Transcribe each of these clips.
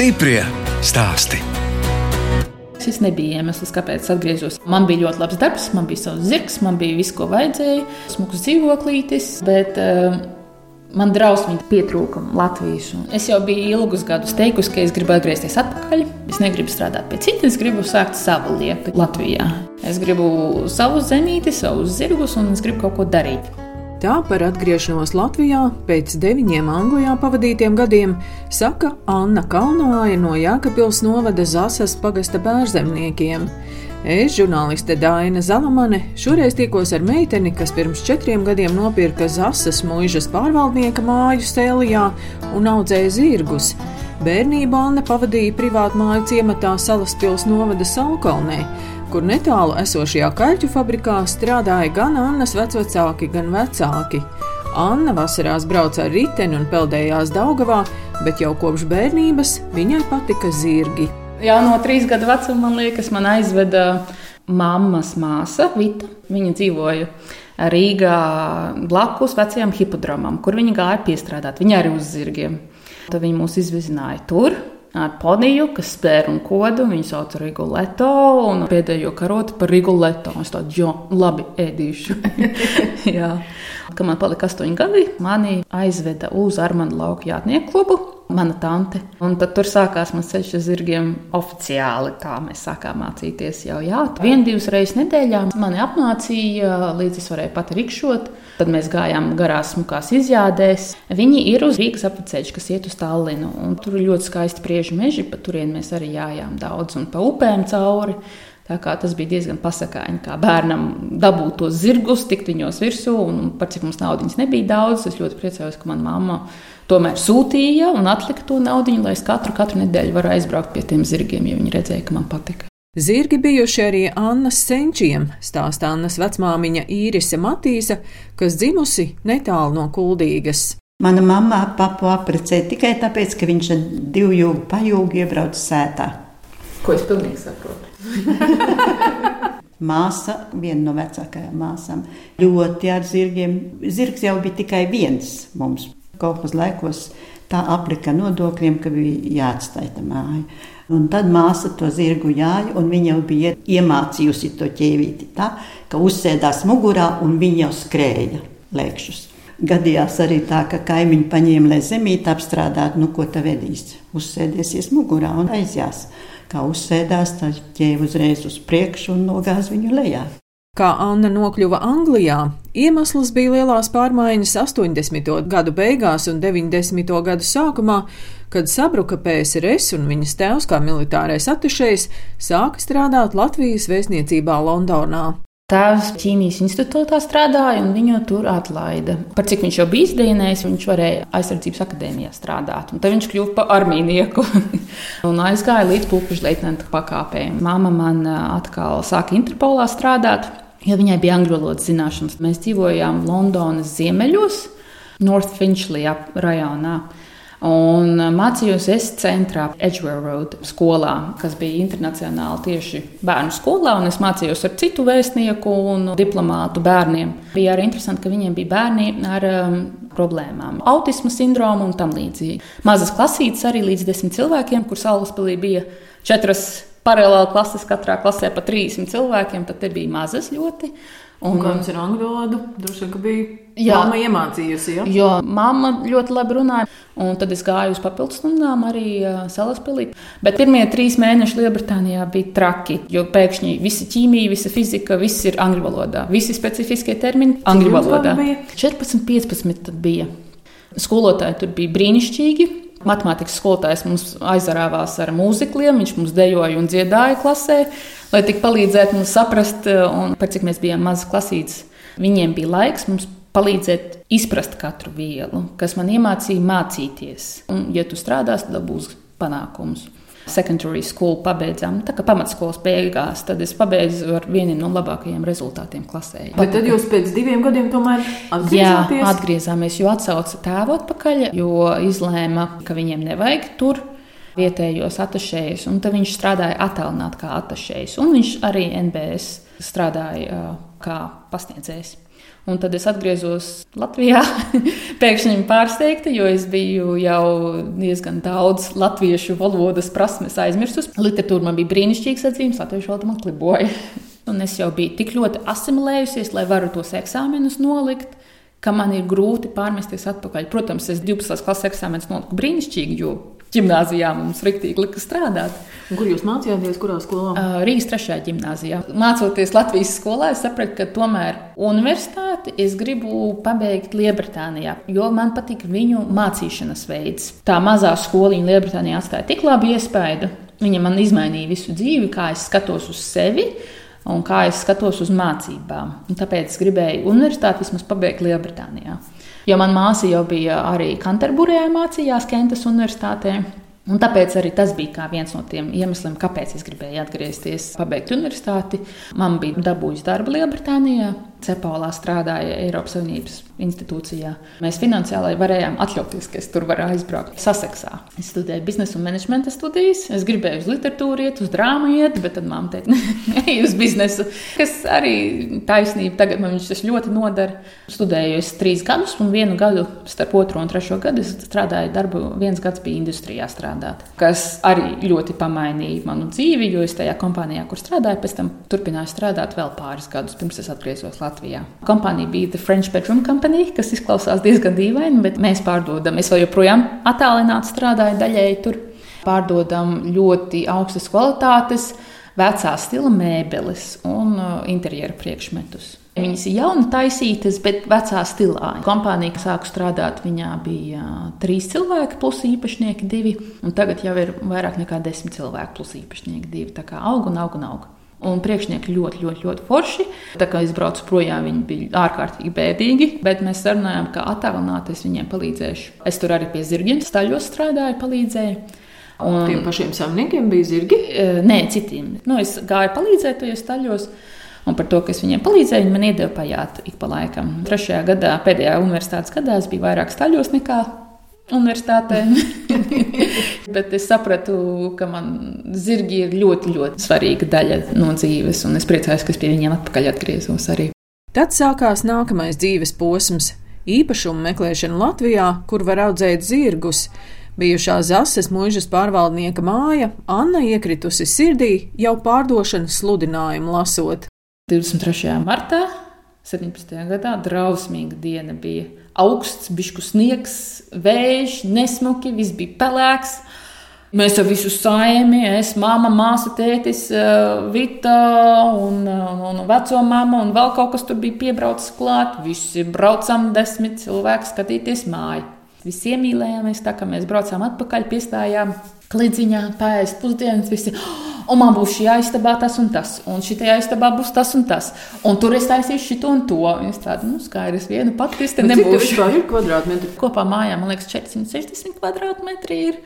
Stiprie stāsti. Šis nebija iemesls, kāpēc es atgriezos. Man bija ļoti labs darbs, man bija savs zirgs, man bija viss, ko vajadzēja, smuks dzīvoklītis. Bet, uh, Man drausmīgi pietrūka Latvijas. Es jau biju ilgus gadus teikusi, ka es gribu atgriezties atpakaļ. Es negribu strādāt pie citas, es gribu sākt savu lietu Latvijā. Es gribu savu zemīti, savus zirgus, un es gribu kaut ko darīt. Tā par atgriešanos Latvijā pēc deviņiem Anglijā pavadītiem gadiem saka Anna Kalnāja no Jākapils novada Zasas pagasta bērzemniekiem. Es, žurnāliste Dāna Zalamane, šoreiz tikos ar meiteni, kas pirms četriem gadiem nopirka Zasas mūžas pārvaldnieka māju Sēlijā un audzēja zirgus. Bērnību Anna pavadīja privātu māju ciematā Salaspils novada Salkalnē, kur netālu esošajā kaļķu fabrikā strādāja gan Annas vecvecāki, gan vecāki. Anna vasarās brauca ar riteni un peldējās Daugavā, bet jau kopš bērnības viņai patika zirgi. Jā, no trīs gadu vecuma man liekas, man aizveda mammas māsa Vita. Viņa dzīvoja Rīgā blakus vecajam hipodromam, kur viņa gāja piestrādāt. Viņa arī uz zirgiem. Tad viņi mūs izvizināja tur ar poniju, kas spēr un kodu. Viņu sauc par Riguleto un pēdējo karotu par Riguleto. Es tādu, jo, labi, ēdīšu. Kad man palika astoņi gadi, mani aizveda uz Armānu lauku jātnieku klubu mana tante. Un tad tur sākās mans ceļš ar zirgiem oficiāli. Tā mēs sākām mācīties jau jā. Vienu, divas reizes nedēļā mani apmācīja, līdz es varēju pat rikšot. Tad mēs gājām garās, smukās izjādēs. Viņi ir uz Rīgas apceļš, kas iet uz Tallinu. Tur ir ļoti skaisti priežu meži, pa turien mēs arī jājām daudz un pa upēm cauri. Tas bija diezgan pasakāņi, kā bērnam dabūt tos zirgus, tikt viņos virsū. Un par cik mums naudas nebija daudz, es ļoti priecājos, ka manā mamma tomēr sūtīja un atlika to naudu, lai es katru, katru nedēļu varu aizbraukt pie tiem zirgiem, jo viņi redzēja, ka man patika. Zirgi bijuši arī Annas senčiem, stāsta Annas vecmāmiņa Īrise Matīsa, kas dzimusi netālu no Kuldīgas. Mana mamma papu apprecēja tikai tāpēc, ka viņš ar divu jūgu pajūgu iebrauca sētā. Ko es pilnīgi saprotu? Māsa, viena no vecākajām māsām, ļoti ar zirgiem. Zirgs jau bija tikai viens mums. Kaut kādos laikos tā aplika nodokļiem, ka bija jāatstāj tā māja. Un tad māsa to zirgu jāja, un viņa jau bija iemācījusi to ķēvīti tā, ka uzsēdās mugurā un viņa jau skrēja lēkšus. Gadījās arī tā, ka kaimiņi paņēma, lai zemīti apstrādātu, nu ko tā vedīs. Uzsēdiesies mugurā un aizjās kā uzsēdās, tad ķēva uzreiz uz priekšu un nogāz viņu lejā. Kā Anna nokļuva Anglijā, iemesls bija lielās pārmaiņas 80. gadu beigās un 90. gadu sākumā, kad sabruka PSRS un viņas tēvs kā militārais attušējs sāka strādāt Latvijas vēstniecībā Londonā. Tēvs ķīmijas institūtā strādāja, un viņu tur atlaida. Par cik viņš jau bija izdienējis, viņš varēja aizsardzības akadēmijā strādāt. Tad viņš kļuva par armīnieku un aizgāja līdz pulkveža leitnanta pakāpēm. Māma man atkal sāka Interpolā strādāt, jo viņai bija angļu valodas zināšanas. Mēs dzīvojām Londonas ziemeļos, North Finchley rajonā. Un mācījos es centrā, Edgeware Road skolā, kas bija internacionāli tieši bērnu skolā. Es mācījos ar citu vēstnieku un diplomātu bērniem. Bija arī interesanti, ka viņiem bija bērni ar um, problēmām, autisma sindromu un tam līdzīgi. Mazas klasītes arī līdz desmit cilvēkiem, kur Salaspēlī bija četras paralēli klases, katrā klasē pa 30 cilvēkiem. Tad bija mazas ļoti. Un, un kā jums ir angļu valoda? Droši vien, ka bija jā, mamma iemācījusi. Ja? Jo mamma ļoti labi runāja. Un tad es gāju uz papildus stundām arī uh, Salaspēlī. Bet pirmie trīs mēneši Lielbritānijā bija traki. Jo pēkšņi visa ķīmija, visa fizika, viss ir angļu valodā. Visi specifiskie termini angļu valodā. 14, 15 bija. Skolotāji tur bija brīnišķīgi. Matemātikas skolotājs mums aizarāvās ar mūzikliem, viņš mums dejoja un dziedāja klasē, lai tik palīdzētu mums saprast, un par cik mēs bijām mazas klasītes. Viņiem bija laiks mums palīdzēt izprast katru vielu, kas man iemācīja mācīties. Un, ja tu strādāsi, tad būs panākums secondary school pabeidzām. Tā kā pamatskolas beigās, tad es pabeidzu ar vieniem no labākajiem rezultātiem klasē. Bet tad jūs pēc diviem gadiem tomēr atgriezāties? Jā, atgriezāmies, jo atsauca tēvu atpakaļ, jo izlēma, ka viņiem nevajag tur vietējos atašējus, un tad viņš strādāja attālināt kā atašējs, un viņš arī NBS strādāja kā pasniedzējs. Un tad es atgriezos Latvijā. Pēkšņi pārsteigta, jo es biju jau diezgan daudz latviešu valodas prasmes aizmirsus. Literatūra man bija brīnišķīgs atzīmes, latviešu valoda man kliboja. Un es jau biju tik ļoti asimilējusies, lai varu tos eksāmenus nolikt ka man ir grūti pārmesties atpakaļ. Protams, es 12. klases eksāmenus noliku brīnišķīgi, jo Gimnāzijā mums rīktīgi lika strādāt. Kur jūs mācījāties, kurā skolā? Uh, Rīgas 3. gimnāzijā. Mācoties Latvijas skolā, es sapratu, ka tomēr universitāti es gribu pabeigt Lielbritānijā, jo man patīk viņu mācīšanas veids. Tā mazā skoliņa Lielbritānijā atstāja tik labu iespaidu. Viņa man izmainīja visu dzīvi, kā es skatos uz sevi un kā es skatos uz mācībām. Un tāpēc es gribēju universitāti vismaz pabeigt Lielbritānijā. Jo manā māsa jau bija arī Kanterburijā mācījās Kentas Universitātē. Un tāpēc arī tas bija viens no tiem iemesliem, kāpēc es gribēju atgriezties, pabeigt universitāti. Man bija dabūjis darbu Lielbritānijā, Cepolā strādāja Eiropas Savienības institūcijā. Mēs finansiāli varējām atļauties, ka es tur varu aizbraukt. Saseksā. Es studēju biznesa un menedžmenta studijas. Es gribēju uz literatūru iet, uz drāmu iet, bet tad mamma teica, ej uz biznesu. Kas arī taisnība tagad man tas ļoti nodara. Studēju es trīs gadus, un vienu gadu starp otro un trešo gadu strādāju darbu. Viens gads bija industrijā strādāt, kas arī ļoti pamainīja manu dzīvi, jo es tajā kompānijā, kur strādāju, pēc tam turpināju strādāt vēl pāris gadus, pirms es atgriezos Latvijā. Latvijā. Kompānija bija The French Bedroom Company, kas izklausās diezgan dīvaini, bet mēs pārdodam. Es vēl joprojām attālināti strādāju daļēji tur. Pārdodam ļoti augstas kvalitātes, vecā stila mēbeles un uh, interjera priekšmetus. Viņas ir jauni taisītas, bet vecā stilā. Kompānija, kas sāka strādāt, viņā bija uh, trīs cilvēki, plus īpašnieki divi. Tagad jau ir vairāk nekā desmit cilvēki, plus īpašnieki divi. Tā kā aug un aug un aug. Un priekšnieki ļoti, ļoti, ļoti forši. Tā kā es braucu projām, viņi bija ārkārtīgi bēdīgi, bet mēs sarunājām, ka attālināti es viņiem palīdzēšu. Es tur arī pie zirgiem staļos strādāju, palīdzēju. Un tiem pašiem saimniekiem bija zirgi? E, nē, citiem. Nu, es gāju palīdzēt tajos staļos. Un par to, ka es viņiem palīdzēju, viņi man iedeva pajāt ik pa laikam. Trešajā gadā, pēdējā universitātes gadā, es biju vairāk staļos nekā universitātē. Bet es sapratu, ka man zirgi ir ļoti, ļoti svarīga daļa no dzīves, un es priecājos, ka es pie viņiem atpakaļ atgriezos arī. Tad sākās nākamais dzīves posms - īpašumu meklēšana Latvijā, kur var audzēt zirgus. Bijušā Zases mūžas pārvaldnieka māja Anna iekritusi sirdī jau pārdošanas sludinājumu lasot. 23. martā 17. gadā drausmīga diena bija augsts, bišku sniegs, vējš, nesmuki, viss bija pelēks. Mēs jau visu saimi, es, māma, māsa, tētis, eh, Vita un, un, un veco mammu un vēl kaut kas tur bija piebraucis klāt. Visi braucam desmit cilvēki skatīties māju. Visi iemīlējāmies, tā kā mēs braucām atpakaļ, piestājām klidziņā, pēst pusdienas, visi. Un man būs šī aizstabā tas un tas, un šī aizstabā būs tas un tas. Un tur es taisīšu šo un to. Es tādu, nu, skaidrs, vienu pati es te nebūšu. Cik ir kvadrātmetri? Kopā mājā, man liekas, 460 kvadrātmetri ir.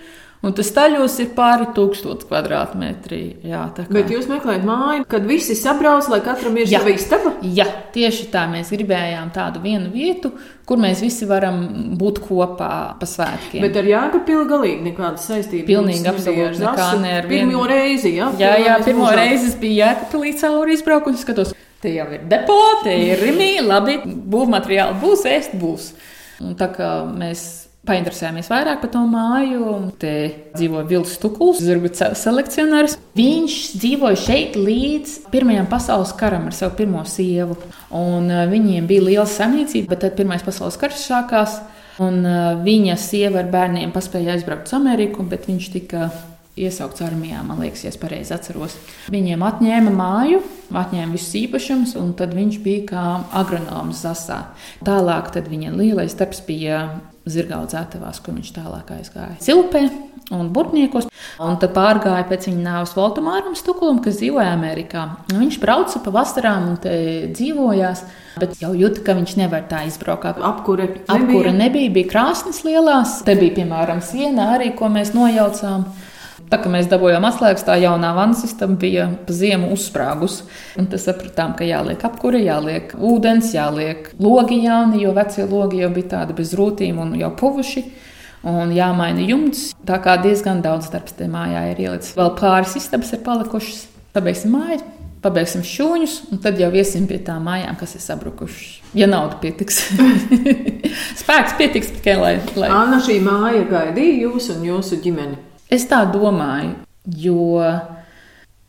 Un tas taļos ir pāri tūkstoši kvadrātmetri. Jā, kā... Bet jūs meklējat māju, kad visi sabrauc, lai katram ir sava istaba? Jā, tieši tā mēs gribējām tādu vienu vietu, kur mēs visi varam būt kopā pa svētkiem. Bet ar Jāgapilu galīgi nekādas saistības. Pilnīgi absolūti nekā ne ar vienu. Pirmo reizi, jā? Jā, jā, pirmo reizi es biju Jāgapilī cauri izbraukusi, skatos. Te jau ir depo, te ir rimī, labi, būvmateriāli būs, ēst būs. Un tā kā mēs Painteresējāmies vairāk par to māju. Te dzīvo Vils Stukuls, zirgu selekcionārs. Viņš dzīvoja šeit līdz Pirmajam pasaules karam ar savu pirmo sievu. Un uh, viņiem bija liela samīcība, bet tad Pirmais pasaules karš sākās. Un uh, viņa sieva ar bērniem paspēja aizbraukt uz Ameriku, bet viņš tika iesaukts armijā, man liekas, ja es pareizi atceros. Viņiem atņēma māju, atņēma visus īpašumus, un tad viņš bija kā agronoms Zasā. Tālāk viņa lielais darbs bija zirgaudzētavās, kur viņš tālāk aizgāja. Cilpē un Burtniekos, un tad pārgāja pēc viņa nāves Voltamāram Stukulam, kas dzīvoja Amerikā. Un viņš brauca pa vasarām un te dzīvojās, bet jau jūta, ka viņš nevar tā izbraukt. Apkure nebija. Apkure nebija, bija krāsnes lielās, te bija piemēram siena arī, ko mēs nojaucām. Tā kā mēs dabūjām atslēgas, tā jaunā vannas sistēma bija pa ziemu uzsprāgus. Un tas sapratām, ka jāliek apkūra, jāliek ūdens, jāliek logi jauni, jo vecie logi jau bija tādi bez rūtīm un jau puvuši. Un jāmaina jumts. Tā kā diezgan daudz darbs te mājā ir ielicis. Vēl pāris istabas ir palikušas. Pabeigsim māju, pabeigsim šūņus, un tad jau iesim pie tām mājām, kas ir sabrukušas. Ja nauda pietiks, spēks pietiks tikai lai. lai... Anna, šī māja gaidīja jūs un jūsu ģimeni. Es tā domāju, jo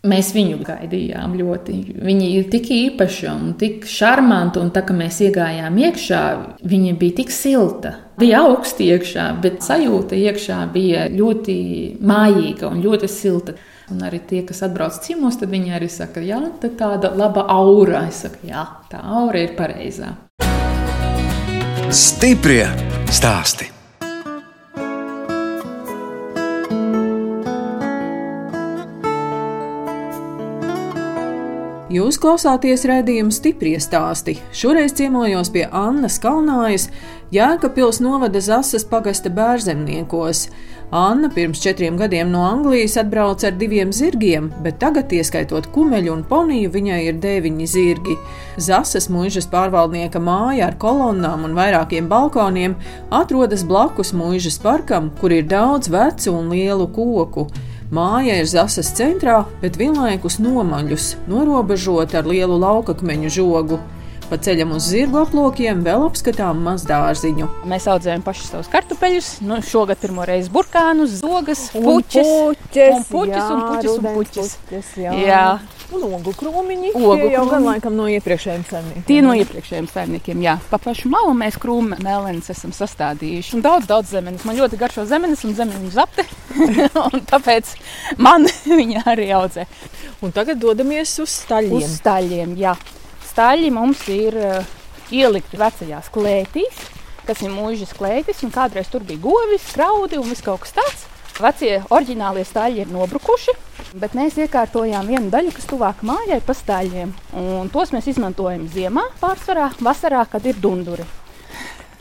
mēs viņu gaidījām ļoti. Viņa ir tik īpaša un tik šarmanta, un tā kā mēs iegājām iekšā, viņa bija tik silta. Bija augsti iekšā, bet sajūta iekšā bija ļoti mājīga un ļoti silta. Un arī tie, kas atbrauc ciemos, tad viņi arī saka, jā, tā tāda laba aura. Es saku, jā, tā aura ir pareizā. Stiprie stāsti! Jūs klausāties redzējuma stipri stāstī. Šoreiz ciemojos pie Annas Kalnājas, Jēkabpils novada Zasas pagasta bērzemniekos. Anna pirms četriem gadiem no Anglijas atbrauca ar diviem zirgiem, bet tagad, ieskaitot kumeļu un poniju, viņai ir deviņi zirgi. Zasas mūžas pārvaldnieka māja ar kolonnām un vairākiem balkoniem atrodas blakus mūžas parkam, kur ir daudz vecu un lielu koku. Māja ir Zasas centrā, bet vienlaikus nomaļus, norobežota ar lielu laukakmeņu žogu. Pa ceļam uz zirgu aplokiem vēl apskatām mazdārziņu. Mēs audzējam pašus savus kartupeļus. Nu, šogad pirmo reizi burkānus, zogas, puķes, un puķis, jā, un puķis, un rudens puķis. puķes, jā. Jā, Un ogļu krūmiņi. Tie jau gan laikam no iepriekšējiem saimniekiem. Tie no iepriekšējiem saimniekiem, jā. Pa pašu malu mēs krūmu mēlēnus esam sastādījuši. Un daudz, daudz zemenes. Man ļoti garšo zemenes un zemeņu zapte. un tāpēc man viņa arī audzē. Un tagad dodamies uz staļiem. Uz staļiem, jā. Staļi mums ir uh, ielikti vecajās klētīs, kas ir mūžas klētis. un Kādreiz tur bija govis, kraudi un viss kaut kas tāds. Vecie oriģinālie staļi ir nobrukuši, bet mēs iekārtojām vienu daļu, kas tuvāk mājai pa staļiem. Un tos mēs izmantojam ziemā, pārsvarā, vasarā, kad ir dunduri.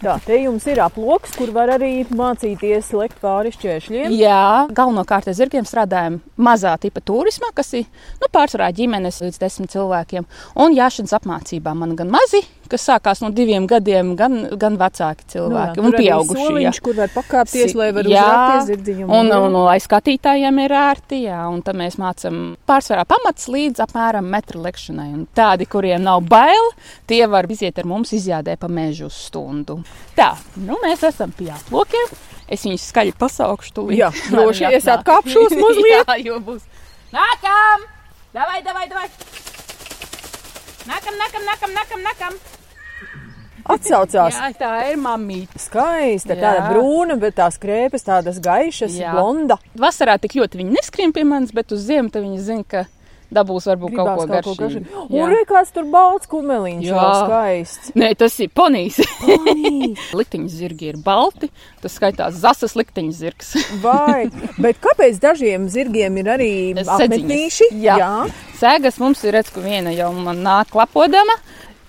Tā, te jums ir aploks, kur var arī mācīties lekt pāri šķēršļiem. Jā, galvenokārt ar zirgiem strādājam mazā tipa turismā, kas ir nu, pārsvarā ģimenes līdz desmit cilvēkiem. Un jāšanas apmācībā man gan mazi, kas sākās no diviem gadiem, gan, gan vecāki cilvēki Nu un tur arī pieaugušie. jā. soliņš, kur var pakāpties, lai var Jā, uzrāpties zirdziņam. Un, un, un aiz skatītājiem ir ērti, jā, un tad mēs mācām pārsvarā pamats līdz apmēram metra lekšanai. Un tādi, kuriem nav bail, tie var iziet ar mums izjādē pa mežu stundu. Tā, nu mēs esam pie aplokiem. Es viņus skaļi pasaukšu tūlīt. Jā, lai droši es atkāpšos mazliet. jā, jo būs. Nākam! Davai, davai, davai! Nākam, nākam, nākam, nākam, nākam! Atsaucās. Jā, tā ir mamīte. Skaista, Jā. tāda brūna, bet tās krēpes tādas gaišas, Jā. blonda. Vasarā tik ļoti viņi neskrien pie manis, bet uz ziemu viņi zina, ka dabūs varbūt kaut ko Gribās garšīgu. Un re, kāds tur balts kumeliņš, Jā. skaists. Nē, tas ir ponijs. Ponijs. Likteņa zirgi ir balti. Tas skaitās zasas likteņa zirgs. Vai, bet kāpēc dažiem zirgiem ir arī apmetnīši? Jā. Jā. Sēgas mums ir redz, ka viena jau man nāk klapodama.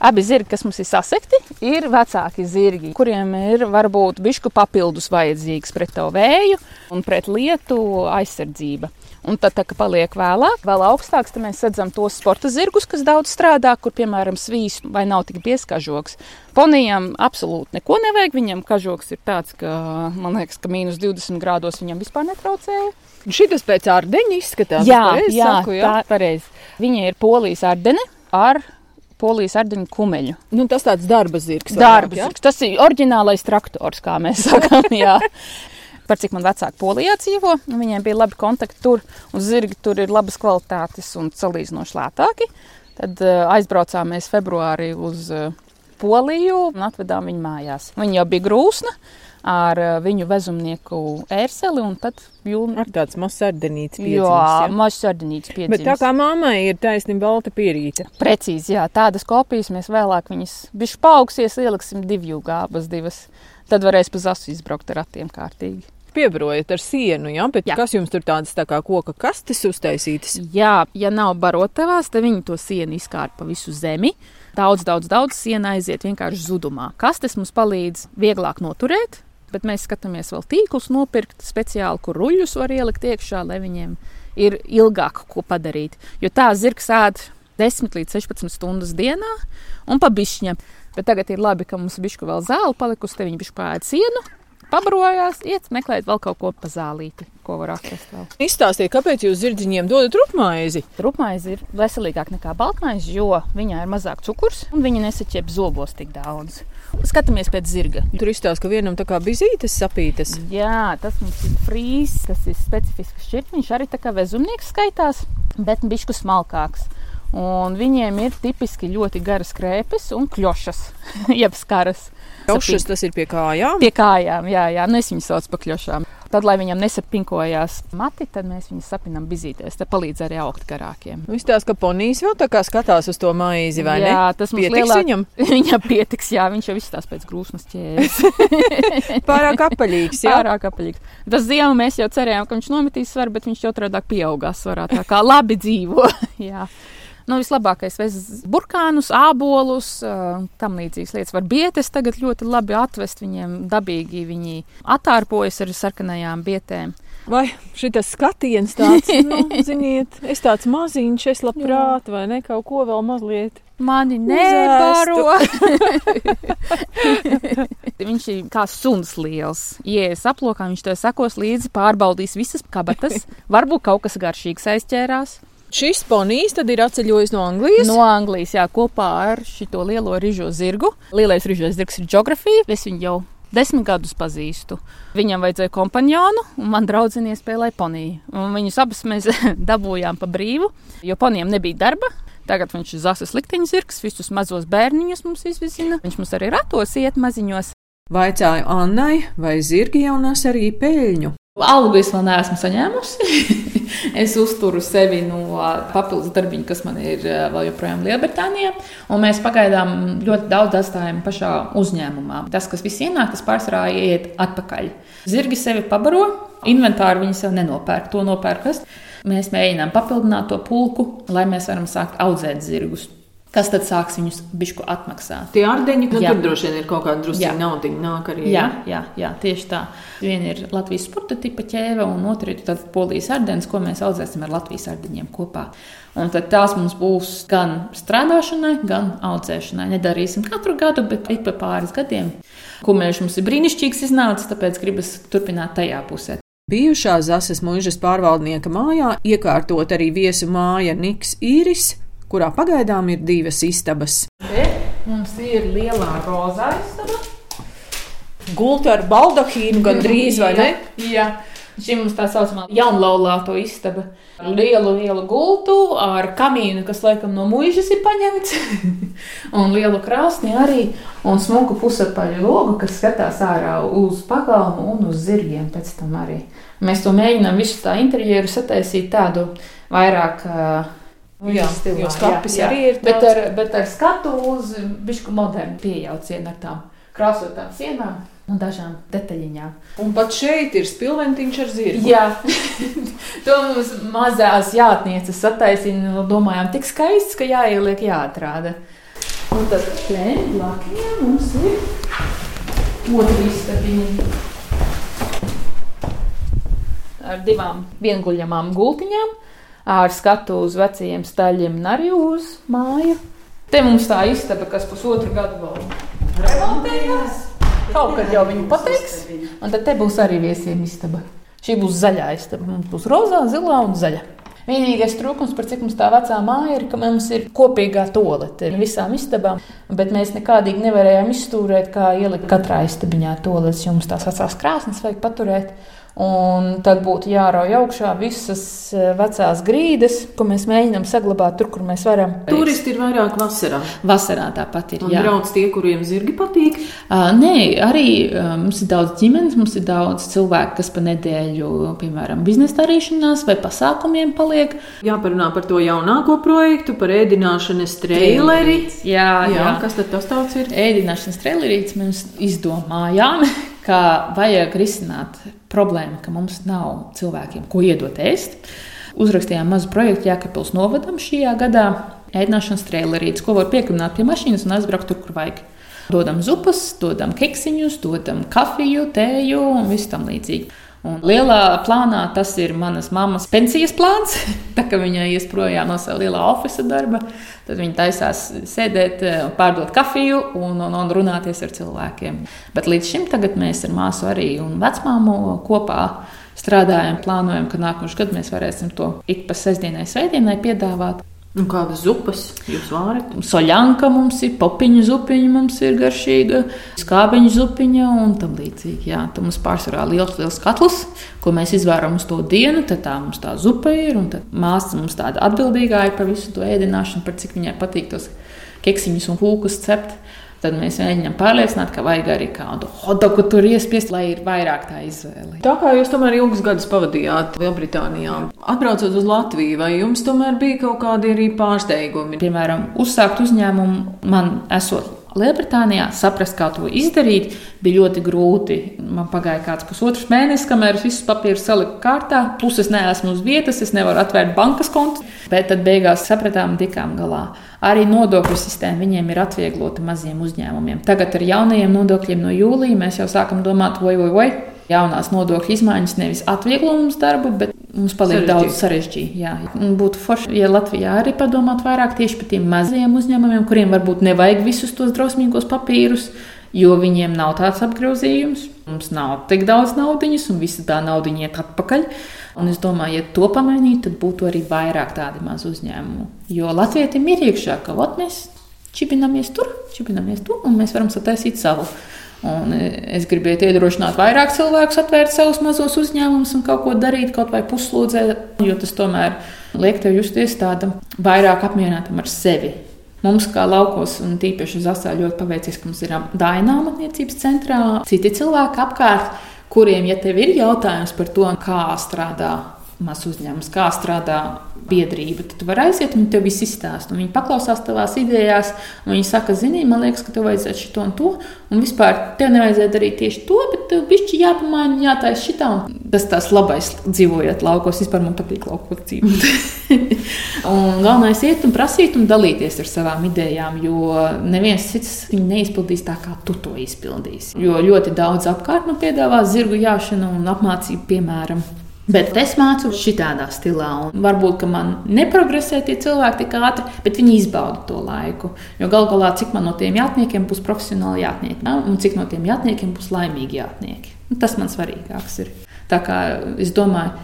Abi zirgi, kas mums ir sasekti, ir vecāki zirgi, kuriem ir varbūt bišku papildus vajadzīgs pret to vēju un pret lietu aizsardzība. Un tad, tā, kad paliek vēlāk, vēl augstāks, tad mēs redzam tos sporta zirgus, kas daudz strādā, kur, piemēram, svīs vai nav tik pieskažoks. Ponijam absolūti neko nevajag. Viņam kažoks ir tāds, ka, man liekas, ka mīnus 20 grādos viņam vispār netraucēja. Šitas pēc ārdeņa izskatās. Jā, es pareizi jā, saku, jā. tā ir pareizi. Viņa ir polijas ardene ar polijas ardeņu kumeļu. Nu, tas tāds darba zirgs. Darba zirgs. Tas ir oriģinālais traktors, kā mēs sakām. Par cik man vecāki polijā dzīvo, un viņiem bija labi kontakti tur, un zirgi tur ir labas kvalitātes un salīdzinoši lētāki. Tad uh, aizbraucām mēs februārī uz uh, Poliju un atvedām viņu mājās. Viņa jau bija grūsna ar uh, viņu vezumnieku ērseli, un tad jūnija. Ar tāds mazs sardenīts Jā, piedzimis. mazs sardinīts Bet tā piedzimis. kā mammai ir taisnība balta pierīte. Precīzi, jā, tādas kopijas mēs vēlāk viņas bišķi paaugsies, ieliksim divu gābas divas. Tad varēs pa zasu izbraukt ar ratiem kārtīgi. Piebrojat ar sienu, jā, bet Jā. kas jums tur tādas tā kā koka kastes uztaisītas? Jā, ja nav barotavās, tad viņi to sienu izkārta pa visu zemi. Daudz, daudz, daudz siena aiziet vienkārši zudumā. Kastes mums palīdz vieglāk noturēt, bet mēs skatāmies vēl tīklus nopirkt speciāli, kur ruļus var ielikt iekšā, lai viņiem ir ilgāk ko padarīt. Jo tā zirgs ēd 10 līdz 16 stundas dienā un pa bišķiņa. Bet tagad ir labi, ka mums bišķi vēl zāle palikusi, te viņi bišķi pāēd sienu. Pabrojās, iet meklēt vēl kaut ko pa zālīti, ko var atrast vēl. Izstāstiet, kāpēc jūs zirdziņiem dodat rupmaizi? Rupmaize ir veselīgāka nekā baltmaize, jo viņā ir mazāk cukurs un viņa nesaķep zobos tik daudz. Skatāmies pēc zirga. Tur izstāsta, ka vienam tā kā bizītes sapītas. Jā, tas mums ir frīs, tas ir specifisks šķirt. Viņš arī tā kā vezumnieks skaitās, bet bišku smalkāks. Un viņiem ir tipiski ļoti garas krēpes un kļošas, jeb skaras. Kaušas tas ir pie kājām. Pie kājām, jā, jā. Nu, es viņus saucu par kļošām. Tad, lai viņam nesapinkojās mati, tad mēs viņus sapinām bizītēs. Tas palīdz arī augt garākiem. Izstāsta, ka ponijas vēl tā kā skatās uz to maizi, vai ne? Jā, tas mums Pietiks lielāk... viņam? Viņam pietiks, jā, viņš jau izstāsta pēc grūsmas ķēdes. Pārāk apaļīgs, jā. Pārāk apaļīgs. Tas ziemu mēs jau cerējām, ka viņš nometīs svaru, bet viņš jau otrādāk pieaugās svarā. Tā kā labi dzīvo. jā. Nu, vislabākais ir burkānus, ābolus, tam līdzīgas lietas. Var bietes tagad ļoti labi atvest viņiem dabīgi. Viņi atārpojas ar sarkanajām bietēm. Vai šis skatiens tāds, nu, ziniet, es tāds maziņš, es labprāt, vai ne, kaut ko vēl mazliet. Mani nebaro. viņš ir kā suns liels. Ies aplokā, viņš to sekos līdzi, pārbaudīs visas kabatas. Varbūt kaut kas garšīgs aizķērās. Šis ponijs tad ir atceļojis no Anglijas. No Anglijas, jā, kopā ar šo lielo rīžo zirgu. Lielais rīžo zirgs ir geogrāfija. Es viņu jau desmit gadus pazīstu. Viņam vajadzēja kompanionu, un man draudzenie spēlēja poniju. Un viņus abus mēs dabūjām pa brīvu, jo ponijam nebija darba. Tagad viņš ir zasas likteņa zirgs, visus mazos bērniņus mums izvizina. Viņš mums arī ratos iet maziņos. Vaicāju Annai, vai zirgi jau nes arī peļņu? Algu es vēl neesmu saņēmusi. es uzturu sevi no papildus darbiņa, kas man ir vēl joprojām Lielbritānijā. Un mēs pagaidām ļoti daudz atstājam pašā uzņēmumā. Tas, kas viss ienāk, tas pārsvarā iet atpakaļ. Zirgi sevi pabaro, inventāru viņi sev nenopērk, to nopērk es. Mēs mēģinām papildināt to pulku, lai mēs varam sākt audzēt zirgus. Kas tad sāks viņus bišku atmaksāt? Tie ārdeņi, nu, tur droši vien ir kaut kāda drusciņa naudiņa nāk arī. Jā, jā, jā, tieši tā. Viena ir Latvijas sporta tipa ķēve, un otra ir tad polijas ardens, ko mēs audzēsim ar Latvijas ardeņiem kopā. Un tad tās mums būs gan strādāšanai, gan audzēšanai. Nedarīsim katru gadu, bet ik pa pāris gadiem. Kumēļš mums ir brīnišķīgs iznācis, tāpēc gribas turpināt tajā pusē. Bijušā Zasas mūžas pārvaldnieka mājā iekārtot arī viesu māja Niks Īris, kurā pagaidām ir divas istabas. Te mums ir lielā rozā istaba. Gulta ar baldahīnu gandrīz, vai ne? Jā. Šī mums tā saucamā jaunlaulāto istaba. Lielu, lielu gultu ar kamīnu, kas laikam no mūžas ir paņemts, un lielu krāsni arī, un smuku pusapaļu logu, kas skatās ārā uz pagalmu un uz zirgiem pēc tam arī. Mēs to mēģinām visu tā interjeru sataisīt tādu vairāk. ā, Jā, jo skapis arī ir Bet ar, bet ar skatu uz bišku modernu pieejaucienu ar tām krāsotām sienām un dažām detaļiņām. Un pat šeit ir spilventiņš ar zirgu. Jā, to mums mazās jātnieces sataisīja. Domājām, tik skaists, ka jāieliek, jāatrāda. Un tad te blakus mums ir otra istabiņa. Ar divām vienguļamām gultiņām, ar skatu uz vecajiem staļiem un arī uz māju. Te mums tā istaba, kas pusotru gadu vēl remontējās. Kaut kad jau viņi pateiks, un tad te būs arī viesiem istaba. Šī būs zaļā istaba. Mums būs rozā, zilā un zaļa. Vienīgais trūkums, par cik mums tā vecā māja ir, ka mums ir kopīgā tolete visām istabām, bet mēs nekādīgi nevarējām izstūrēt, kā ielikt katrā istabiņā toletes, jo mums tās vecās krāsnes vajag paturēt. Un tad būtu jārauj augšā visas eh, vecās grīdas, ko mēs mēģinām saglabāt tur, kur mēs varam. Turisti ir vairāk vasarā. Vasarā tāpat ir. Un jā. brauc tie, kuriem zirgi patīk. Uh, nē, arī uh, mums ir daudz ģimenes, mums ir daudz cilvēku, kas pa nedēļu, piemēram, biznesa darīšanās vai pasākumiem paliek. Jāparunā par to jaunāko projektu, par ēdināšanas traileri. Jā, jā. Jā, kas tad tas tāds ir? Ēdināšanas trailerītes mēs izdomājām, ka vajag risināt problēmu, ka mums nav cilvēkiem, ko iedot ēst. Uzrakstījām mazu projektu Jēkabils novadam šajā gadā. Ēdināšanas trailerītes, ko var piekrināt pie mašīnas un aizbraukt tur, kur vajag. Dodam zupas, dodam keksiņus, dodam kafiju, tēju un visu tam līdzīgi. Un lielā plānā tas ir manas mammas pensijas plāns. Tā kā viņa ies projām no sava lielā oficiāla darba, tad viņa taisās sēdēt, pārdot kafiju un, un, un runāties ar cilvēkiem. Bet līdz šim mēs ar māsu arī un vecmāmu kopā strādājam, plānojam, ka nākošais gads mēs varēsim to ik pa sestdienai, svētdienai piedāvāt. Un kādas zupas jūs vārat? Soļanka mums ir, popiņu zupiņa mums ir garšīga, skābeņu zupiņa un tam līdzīgi. Jā, tad mums pārsvarā liels, liels katls, ko mēs izvēram uz to dienu, tad tā mums tā zupa ir, un māsa mums tāda atbildīgā ir par visu to ēdināšanu, par cik viņai patīk tos keksiņus un kūkus cept tad mēs mēģinām pārliecināt, ka vajag arī kādu hodoku tur iespiest, lai ir vairāk tā izvēle. Tā kā jūs tomēr ilgus gadus pavadījāt Lielbritānijā, atbraucot uz Latviju, vai jums tomēr bija kaut kādi arī pārsteigumi? Piemēram, uzsākt uzņēmumu man esot Lielbritānijā saprast, kā to izdarīt, bija ļoti grūti. Man pagāja kāds pusotrs mēnesis, kamēr es visus papīrus saliku kārtā. Plus es neesmu uz vietas, es nevaru atvērt bankas kontu. Bet tad beigās sapratām, tikām galā. Arī nodokļu sistēma viņiem ir atvieglota maziem uzņēmumiem. Tagad ar jaunajiem nodokļiem no jūlija mēs jau sākam domāt, vai, vai, vai jaunās nodokļu izmaiņas nevis atvieglo mums darbu, bet mums paliek sarežģī. daudz sarežģītāk. Būtu forši, ja Latvijā arī padomātu vairāk tieši par tiem mazajiem uzņēmumiem, kuriem varbūt nevajag visus tos drausmīgos papīrus. Jo viņiem nav tāds apgrozījums, mums nav tik daudz naudas, un visa tā nauda iet atpakaļ. Un es domāju, ja to pamainītu, tad būtu arī vairāk tādu mazu uzņēmumu. Jo Latvijam ir iekšā, ka mēs čipinamies tur, čipinamies tur, un mēs varam sataisīt savu. Un e, es gribēju iedrošināt vairāk cilvēkus atvērt savus mazos uzņēmumus un kaut ko darīt, kaut vai puslodzē, jo tas tomēr liek tev justies tādam vairāk apmierinātam ar sevi. Mums, kā laukos, un tīpaši Zasā, ļoti paveicies, ka mums ir daina amatniecības centrā, citi cilvēki apkārt, kuriem, ja tev ir jautājums par to, kā strādā mazs uzņēmums, kā strādā biedrība. Tad tu vari aiziet, viņi tev viss izstāsta. Viņi paklausās tavās idejās, un viņi saka, zini, man liekas, ka tev vajadzētu šito un to. Un vispār tev nevajadzētu darīt tieši to, bet tev bišķi jāpamaina, jātaisa šitā. Tas tās labais dzīvojot laukos. Vispār man patīk laukos dzīvot. un galvenais ir iet un prasīt un dalīties ar savām idejām, jo neviens cits viņu neizpildīs tā, kā tu to izpildīsi. Jo ļoti daudz apkārt man piedāvā zirgu jāšanu un apmācību, piemēram. Bet es mācu šitādā stilā, un varbūt man neprogresē tie cilvēki tik ātri, bet viņi izbauda to laiku. Jo galu galā, cik man no tiem jātniekiem būs profesionāli jātnieki, un cik no tiem jātniekiem būs laimīgi jātnieki. Un tas man svarīgāks ir. Tā kā es domāju,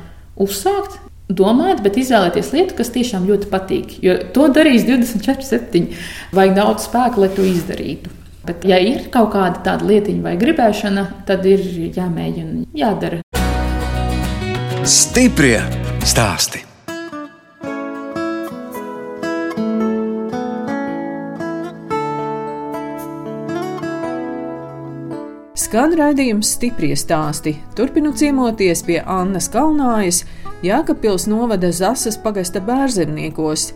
uzsākt, domāt, bet izvēlēties lietu, kas tiešām ļoti patīk. Jo to darīs 24, 7. Vajag daudz spēka, lai to izdarītu. Bet, ja ir kaut kāda tāda lietiņa vai gribēšana, tad ir jāmēģina, jādara. Stiprie stāsti. Skan raidījums stipri stāsti. Turpinu ciemoties pie Annas Kalnājas, Jēkabpils novada Zasas pagasta bērzemniekos.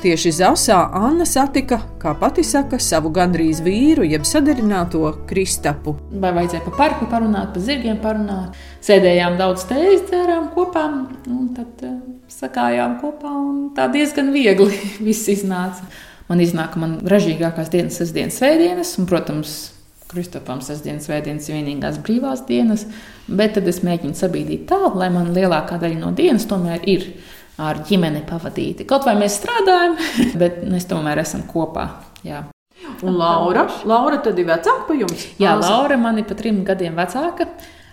Tieši Zasā Anna satika, kā pati saka, savu gandrīz vīru, jeb sadarināto Kristapu. Vai vajadzēja pa parku parunāt, pa zirgiem parunāt? Sēdējām daudz tējas, dzērām kopā, un tad uh, sakājām kopā, un tā diezgan viegli viss iznāca. Man iznāk, man ražīgākās dienas, sestdienas, svētdienas, un, protams, Kristapam sestdienas, svētdienas ir vienīgās brīvās dienas, bet tad es mēģinu sabīdīt tā, lai man lielākā daļa no dienas tomēr ir ar ģimeni pavadīti. Kaut vai mēs strādājam, bet mēs tomēr esam kopā. Jā. Un Laura, Laura tad ir vecāka par jums? Jā, Laura man ir pat trim gadiem vecāka.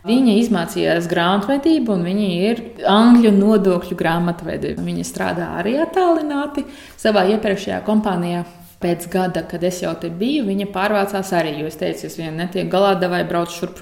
Viņa izmācījās grāmatvedību, un viņa ir angļu nodokļu grāmatvede. Viņa strādā arī attālināti savā iepriekšējā kompānijā pēc gada, kad es jau te biju, viņa pārvācās arī. Es teicu, es vien netiek galā, vai braucu šurp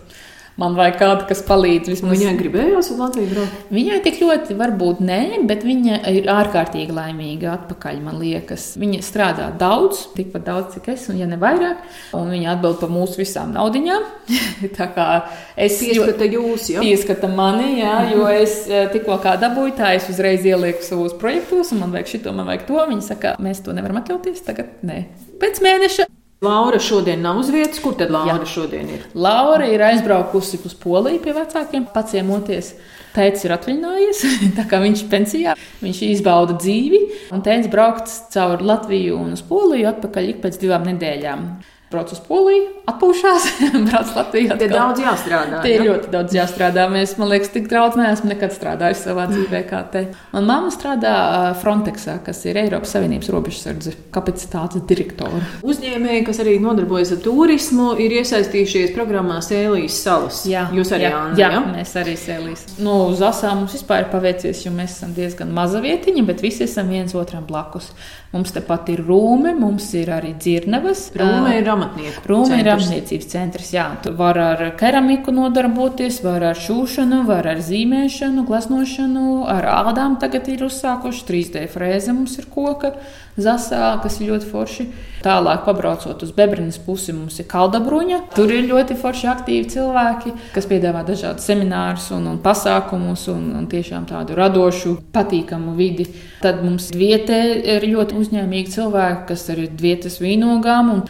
man vajag kādu, kas palīdz. Vismaz. Viņai gribējās uz Latviju braukt? Viņai tik ļoti, varbūt nē, bet viņa ir ārkārtīgi laimīga atpakaļ, man liekas. Viņa strādā daudz, tikpat daudz, cik es, un ja ne vairāk, un viņa atbild par mūsu visām naudiņām. tā kā es pieskata jūs, jā? Pieskata mani, jā, jo es eh, tikko kā dabūju, tā es uzreiz ielieku savos projektos, un man vajag šito, man vajag to. Viņa saka, mēs to nevaram atļauties tagad, nē. Pēc mēneša Laura šodien nav uz vietas. Kur tad Laura Jā. šodien ir? Laura ir aizbraukusi uz Poliju pie vecākiem, paciemoties. Tēvs ir atvaļinājies, tā kā viņš ir pensijā. Viņš izbauda dzīvi, un tēvs braukt cauri Latviju un uz Poliju atpakaļ ik pēc divām nedēļām. Brauc uz Poliju, atpūšās, brauc Latvijā. Tie daudz jāstrādā. Tie ja? ļoti daudz jāstrādā. Mēs, man liekas, tik daudz neesmu nekad strādājis savā dzīvē kā te. Man mamma strādā Frontexā, kas ir Eiropas Savienības robežsardze kapacitātes direktora. Uzņēmēji, kas arī nodarbojas ar turismu, ir iesaistījušies programmā Sēlijas salas. Jā, Jūs arī, jā, Anna, jā, ja? mēs arī sēlīs. Nu, uz asām mums vispār ir paveicies, jo mēs esam diezgan maza vietiņa, bet visi esam viens otram blakus. Mums tepat ir rūme, mums ir arī dzirnavas. Rūma ir amatnieku. Rūma ir apniecības centrs. Jā, tu var ar keramiku nodarboties, var ar šūšanu, var ar zīmēšanu, gleznošanu, ar ādām. Tagad ir uzsākuši 3D frēze, mums ir koka zasā, kas ir ļoti forši. Tālāk, pabraucot uz Bebrinas pusi, mums ir Kaldabruņa. Tur ir ļoti forši aktīvi cilvēki, kas piedāvā dažādus seminārus un, un pasākumus un, un tiešām tādu radošu, patīkamu vidi. Tad mums vietē ir ļoti uzņēmīgi cilvēki, kas ir vietas vīnogām un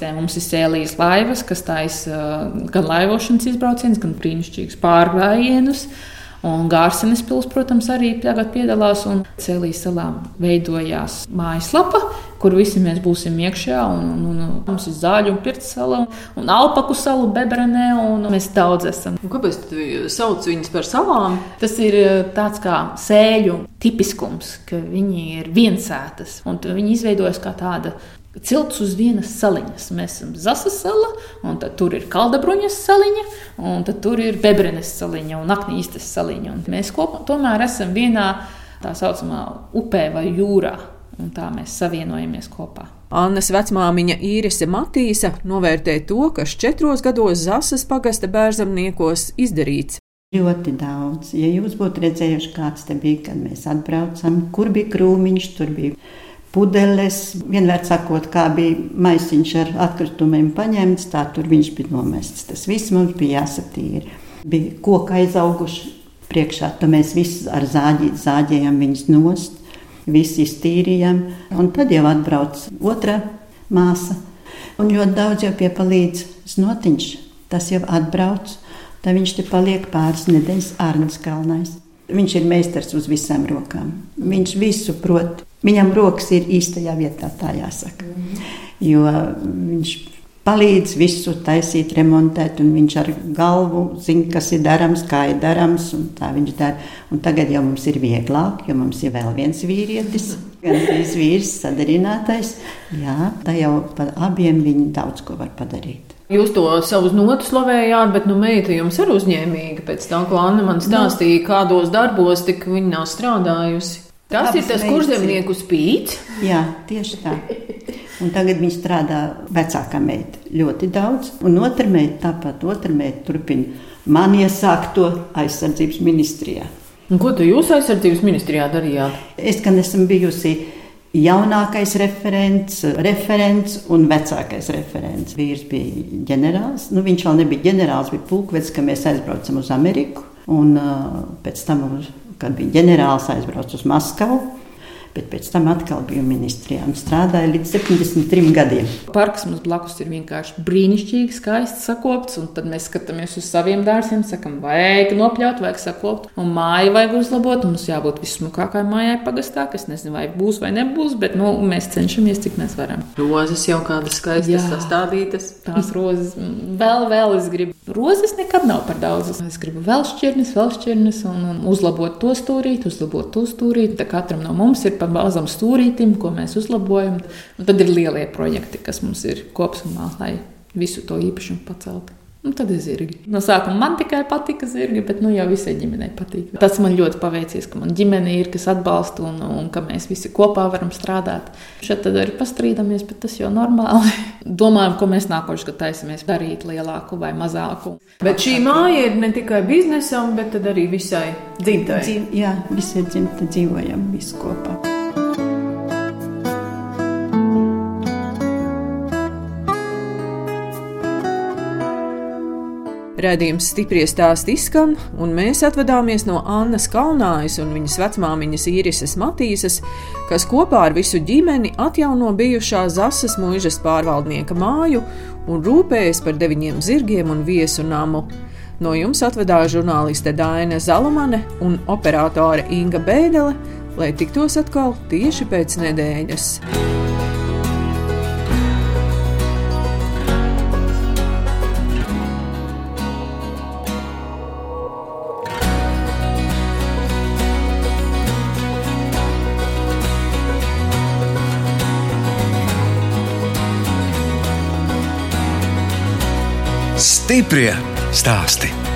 aknīstē. Mums ir sēlijas laivas, kas taisa uh, gan laivošanas izbraucienus, gan brīnišķīgus pārgājienus. Un Gārsenes pilsēta, protams, arī tagad piedalās. Cēlīs salā veidojās mājaslapa, kur visi mēs būsim iekšā. Un, un, un, mums ir zāļu un pirts sala, un alpaku salu Bebrenē, un mēs daudz esam. Un Kāpēc tad sauc viņus par salām? Tas ir eh, tāds kā sēļu tipiskums, ka viņi ir viensētas, un tu- viņi izveidojas kā tāda. Cilts uz vienas saliņas. Mēs esam Zasas sala, un tad tur ir Kaldabruņas saliņa, un tad tur ir Bebrenes saliņa un Aknīstes saliņa. Un mēs kopā tomēr esam vienā tā saucamā upē vai jūrā, un tā mēs savienojamies kopā. Annas vecmāmiņa Īrise Matīsa novērtē to, kas četros gados Zasas pagasta bērzemniekos izdarīts. Ļoti daudz. Ja jūs būtu redzējuši, kāds te bija, kad mēs atbraucām, kur bija krūmiņš, tur bija pudeles. Vienmēr sakot, kā bija maisiņš ar atkritumiem paņemts, tā tur viņš bija nomests. Tas viss mums bija jāsatīra. Bija koki aizauguši priekšā, tad mēs visi ar zāģi, zāģējām viņus nost, visi iztīrījām. Un tad jau atbrauc otra māsa. Un ļoti daudz jau piepalīdz znotiņš. Tas jau atbrauc, tad viņš te paliek pāris nedēļas Arnēs Kalnais. Viņš ir meistars uz visām rokām. Viņš visu prot. Viņam rokas ir īstajā vietā, tā jāsaka. Jo viņš palīdz visu taisīt, remontēt, un viņš ar galvu zina, kas ir darāms, kā ir darāms. un Tā viņš dara. Un tagad jau mums ir vieglāk, jo mums ir vēl viens vīrietis, gan trīs vīrs, sadarinātais. Jā, tā jau par abiem viņi daudz ko var padarīt. Jūs to savus notu slavējāt, bet nu, meita jums ir uzņēmīga. Pēc tam, ko Anna man stāstīja, kādos darbos tik viņa nav strādājusi. Tas ir Abas tas ir. kurzemnieku spīts. Jā, tieši tā. Un tagad viņa strādā vecākā meita ļoti daudz, un otra meita tāpat, otra meita turpina man iesākt to aizsardzības ministrijā. Un ko tu jūs aizsardzības ministrijā darījāt? Es gan esmu bijusi jaunākais referents, referents un vecākais referents. Vīrs bija ģenerālis. Nu, viņš vēl nebija ģenerālis, bija pulkvedis, ka mēs aizbraucam uz Ameriku. Un uh, pēc tam, uz- kad bija ģenerālis, aizbraucu uz Maskavu. Bet pēc tam atkal biju ministrijā un strādāju līdz 73 gadiem. Parks mums blakus ir vienkārši brīnišķīgi, skaisti sakopts. un Tad mēs skatāmies uz saviem dārziem, sakām, vajag nopļaut, vajag sakopt, un māju vajag uzlabot. un Mums jābūt vismukākajai mājai pagastā, kas nezinu, vai būs vai nebūs, bet nu, mēs cenšamies, cik mēs varam. Rozes jau kādas skaistas Jā. sastādītas. Tās rozes, vēl, vēl es gribu. Rozes nekad nav par daudz. Es gribu vēl šķirnes, vēl šķirnes, un, un uzlabot to stūrīti, uzlabot to stūrīti. Tā katram no mums ir pa mazam stūrītim, ko mēs uzlabojam. Un tad ir lielie projekti, kas mums ir kopumā, lai visu to īpašumu paceltu. Un tad ir zirgi. No sākuma man tikai patika zirgi, bet nu jau visai ģimenei patīk. Tas man ļoti paveicies, ka man ģimene ir, kas atbalsta un, un ka mēs visi kopā varam strādāt. Šeit tad arī pastrīdamies, bet tas jau normāli. Domājam, ko mēs nākošais gads taisamies darīt lielāku vai mazāku. Bet šī māja ir ne tikai biznesam, bet tad arī visai dzimtai. Dzīv, jā, visi ir dzimti, dzīvojam visi kopā. Radījums stipri stāst izskan, un mēs atvadāmies no Annas Kalnājas un viņas vecmāmiņas īrises Matīsas, kas kopā ar visu ģimeni atjauno bijušā Zasas mūžas pārvaldnieka māju un rūpējas par deviņiem zirgiem un viesu namu. No jums atvedās žurnāliste Dāna Zalamane un operātore Inga Bēdele, lai tiktos atkal tieši pēc nedēļas. Stiprie stāsti.